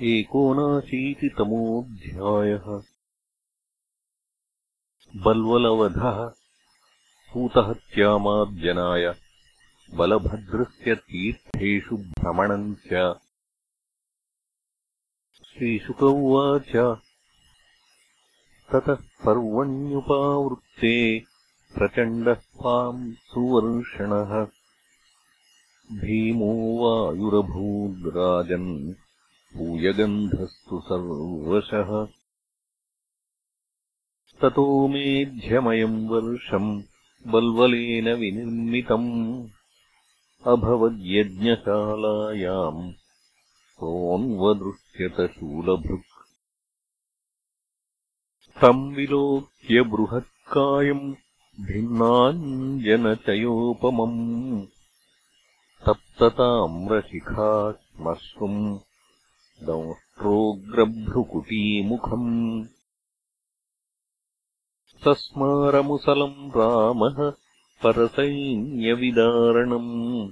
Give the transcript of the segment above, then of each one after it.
एकोनाशीतितमोऽध्यायः बल्वलवधः सूतहत्यामार्जनाय बलभद्रस्य तीर्थेषु भ्रमणम् च। श्रीशुक उवाच ततः पर्वण्युपावृत्ते प्रचण्डः त्वाम् सुवर्षणः। भीमो वायुरभूद्राजन् पूयगन्धस्तु सर्वशः। ततो मेध्यमयम् वर्षम् बल्वलेन विनिर्मितम्। अभवद्यज्ञशालायाम् सोऽन्वदृश्यतशूलभृक् तम् विलोक्य बृहत्कायम् भिन्नाञ्जनचयोपमम्। तप्तताम्रशिखाश्मश्रुम् दंष्ट्रोग्रभ्रुकुटीमुखम् सस्मारमुसलम् रामः परसैन्यविदारणम्।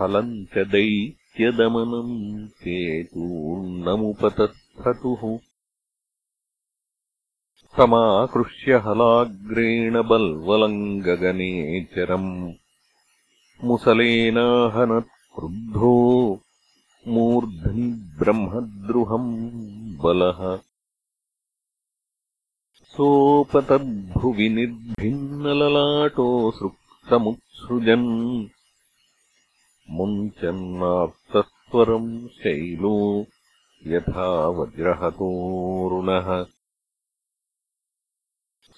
हलम् च दैत्यदमनम् चेतूर्णमुपतस्थतुः। समाकृष्य हलाग्रेण बल्वलम् गगनेचरम् मुसलेनाहनत्क्रुद्धो मूर्ध्नि ब्रह्मद्रुहम् बलः। सोपतद्भुवि निर्भिन्नललाटोऽसृक्तमुत्सृजन् मुञ्चन्नार्तस्वरम् शैलो यथा वज्रहतोरुणः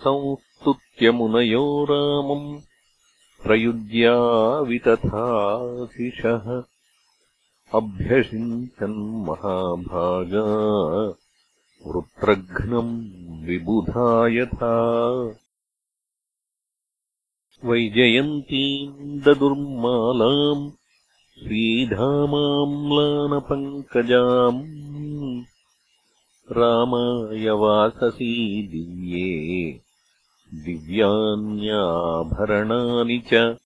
संस्तुत्यमुनयो रामम् प्रयुज्यावितथाशिषः अभ्यषिञ्चन्महाभागा वृत्रघ्नम् विबुधा यथा। वैजयन्तीम् ददुर्मालाम् श्रीधामाम्लानपङ्कजाम्। रामाय वाससी दिव्ये दिव्यान्याभरणानि च।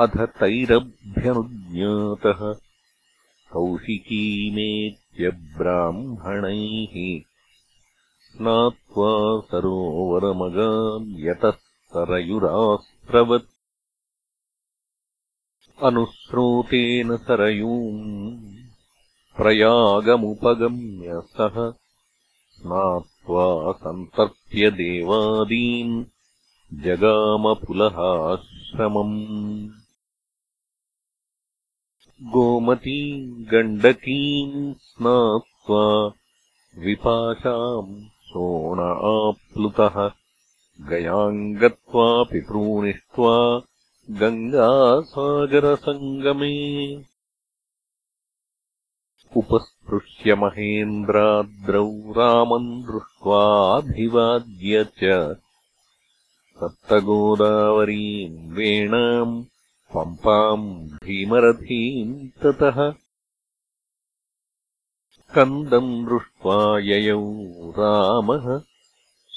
अथ तैरभ्यनुज्ञातः कौशिकीमेत्यब्राह्मणैः स्नात्वा सरोवरमगान् यतः सरयुरास्त्रवत् अनुस्रोतेन सरयूम् प्रयागमुपगम्य सः स्नात्वा सन्तर्प्य देवादीन् जगामपुलहाश्रमम् गोमतीम् गण्डकीम् स्नात्वा विपाशाम् सोण आप्लुतः गयाम् गत्वा पितॄणिष्ट्वा गङ्गासागरसङ्गमे। उपस्पृश्य महेन्द्राद्रौ रामम् दृष्ट्वाभिवाद्य च सप्तगोदावरीम् वेणाम् पम्पाम् भीमरथीम् ततः कन्दम् दृष्ट्वा ययौ रामः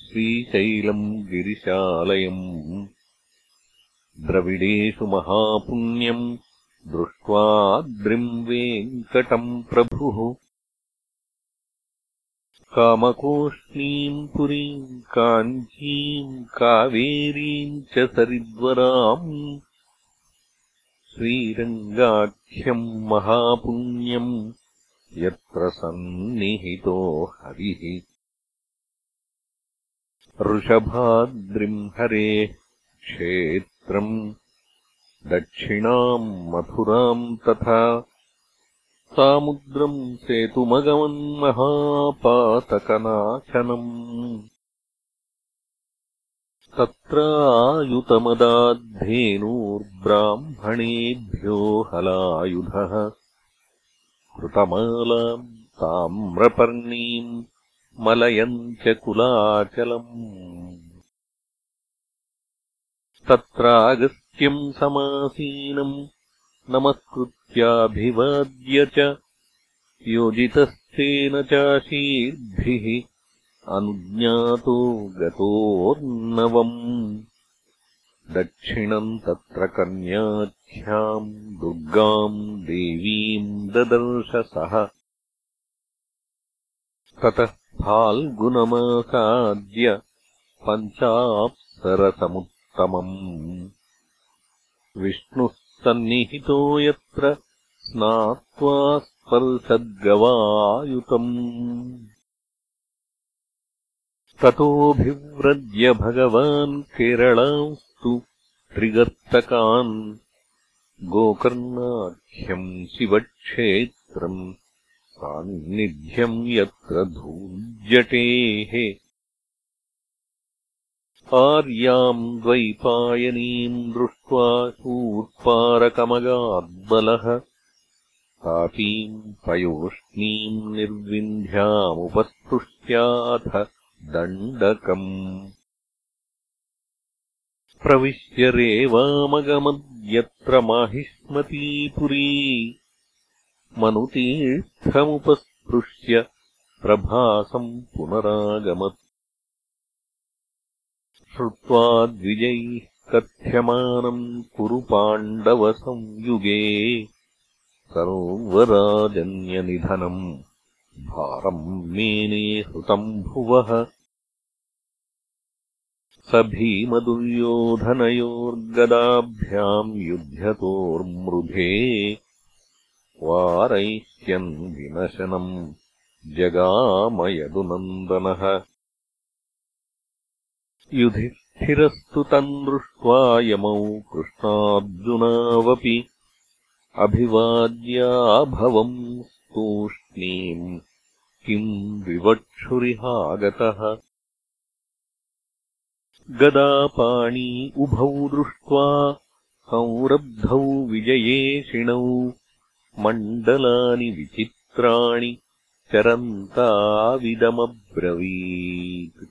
श्रीशैलम् गिरिशालयम् द्रविडेषु महापुण्यम् दृष्ट्वाद्रिम् वेङ्कटम् प्रभुः कामकोष्णीम् पुरीम् काञ्चीम् कावेरीम् च सरिद्वराम् श्रीरङ्गाख्यम् महापुण्यम् यत्र सन्निहितो हरिः। ऋषभाद्रिम् हरेः क्षेत्रम् दक्षिणाम् मथुराम् तथा सामुद्रम् सेतुमगमन्महापातकनाशनम् तत्रायुतमदाद्धेनूर्ब्राह्मणेभ्यो हलायुधः कृतमालाम् ताम्रपर्णीम् मलयम् च कुलाचलम् तत्रागस्त्यम् समासीनम् नमस्कृत्याभिवाद्य च योजितस्तेन चाशीर्भिः अनुज्ञातो गतोर्नवम्। दक्षिणम् तत्र कन्या नाख्याम् दुर्गाम् देवीम् ददर्श सः ततः फाल्गुनमासाद्य पञ्चाप्सरसमुत्तमम्। विष्णुः सन्निहितो यत्र स्नात्वा स्पर्शद्गवायुतम् ततोऽभिव्रज्य भगवान् केरलांस्तु त्रिगर्तकान् गोकर्णाख्यम् शिवक्षेत्रम् सान्निध्यम् यत्र धूर्जटेः। आर्याम् द्वैपायनीम् दृष्ट्वा शूर्पारकमगाद्बलः तापीम् पयोष्णीम् निर्विन्ध्यामुपस्पृष्ट्याथ दण्डकम्। प्रविश्य रेवामगमद्यत्र माहिष्मतीपुरी। मनुतीर्थमुपस्पृश्य प्रभासम् पुनरागमत्। श्रुत्वा द्विजैः कथ्यमानम् कुरु पाण्डवसंयुगे। सर्वराजन्यनिधनम् भारम् मेने हृतम् भुवः। स भीमदुर्योधनयोर्गदाभ्याम् युध्यतोर्मृधे। वारयिष्यन् विनशनम् जगामयदुनन्दनः। युधिष्ठिरस्तु तम् दृष्ट्वा यमौ कृष्णार्जुनावपि। अभिवाद्याभवम् स्तूष्णीम् किम् विवक्षुरिहागतः? गदापाणी उभौ दृष्ट्वा संरब्धौ विजयेशिणौ मण्डलानि विचित्राणि चरन्ताविदमब्रवीत्।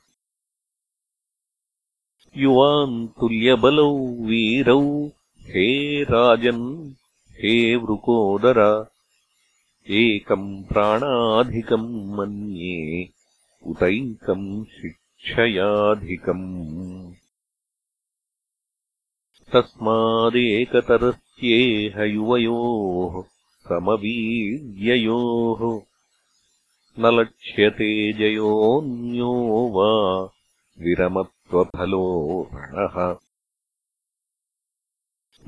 युवान् तुल्यबलौ वीरौ हे राजन् हे वृकोदर एकम् प्राणाधिकम् मन्ये उतैकम् शिक्षयाधिकम्। तस्मादेकतरस्येह युवयोः समवीर्ययोः न लक्ष्यते जयोऽन्यो वा विरमत्वफलो रणः।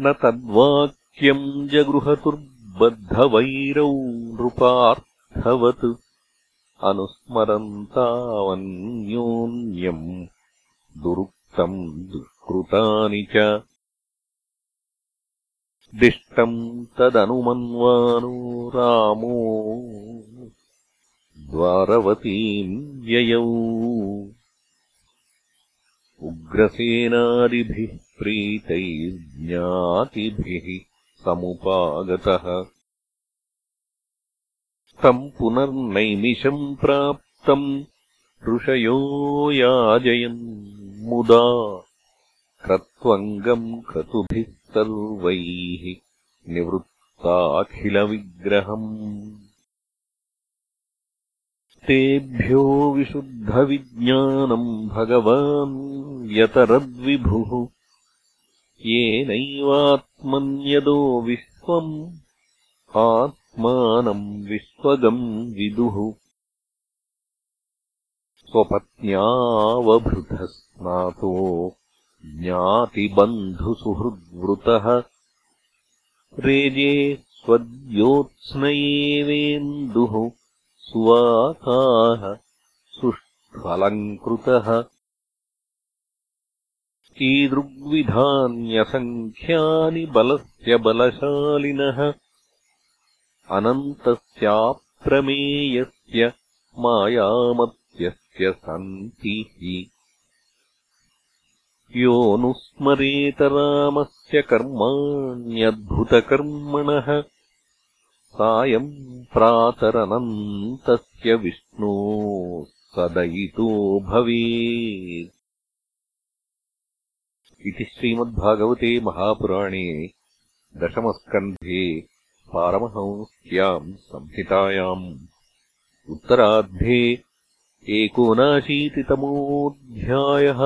न तद्वाक्यम् जगृहतुर्बद्धवैरौ नृपार्थवत्। अनुस्मरन्तावन्योन्यम् दुरुक्तम् दुष्कृतानि च। दिष्टम् तदनुमन्वानो रामो द्वारवतीम् ययौ। उग्रसेनादिभिः प्रीतैर्ज्ञातिभिः समुपागतः। तम् पुनर्नैमिषम् प्राप्तम् ऋषयो याजयन् मुदा क्रत्वङ्गम् क्रतुभिः सर्वैः निवृत्ताखिलविग्रहम्। तेभ्यो विशुद्धविज्ञानम् भगवान् यतरद्विभुः येनैवात्मन्यदो विश्वम् आत्मानम् विश्वगम् विदुः। स्वपत्न्यावभृतः स्नातो ज्ञातिबन्धुसुहृद्वृतः। रेजे स्वद्योत्स्नयेवेन्दुः सुवासाः सुष्ठलङ्कृतः ईदृग्विधान्यसङ्ख्यानि बलस्य बलशालिनः। अनन्तस्याप्रमेयस्य मायामत्यस्य सन्ति। हि योऽनुस्मरेत रामस्य कर्माण्यद्भुतकर्मणः। सायम् प्रातरनन्तस्य विष्णो सदयितो भवेत् इति श्रीमद्भागवते महापुराणे दशमस्कन्धे पारमहंस्याम् संहितायाम् उत्तरार्धे एकोनाशीतितमोऽध्यायः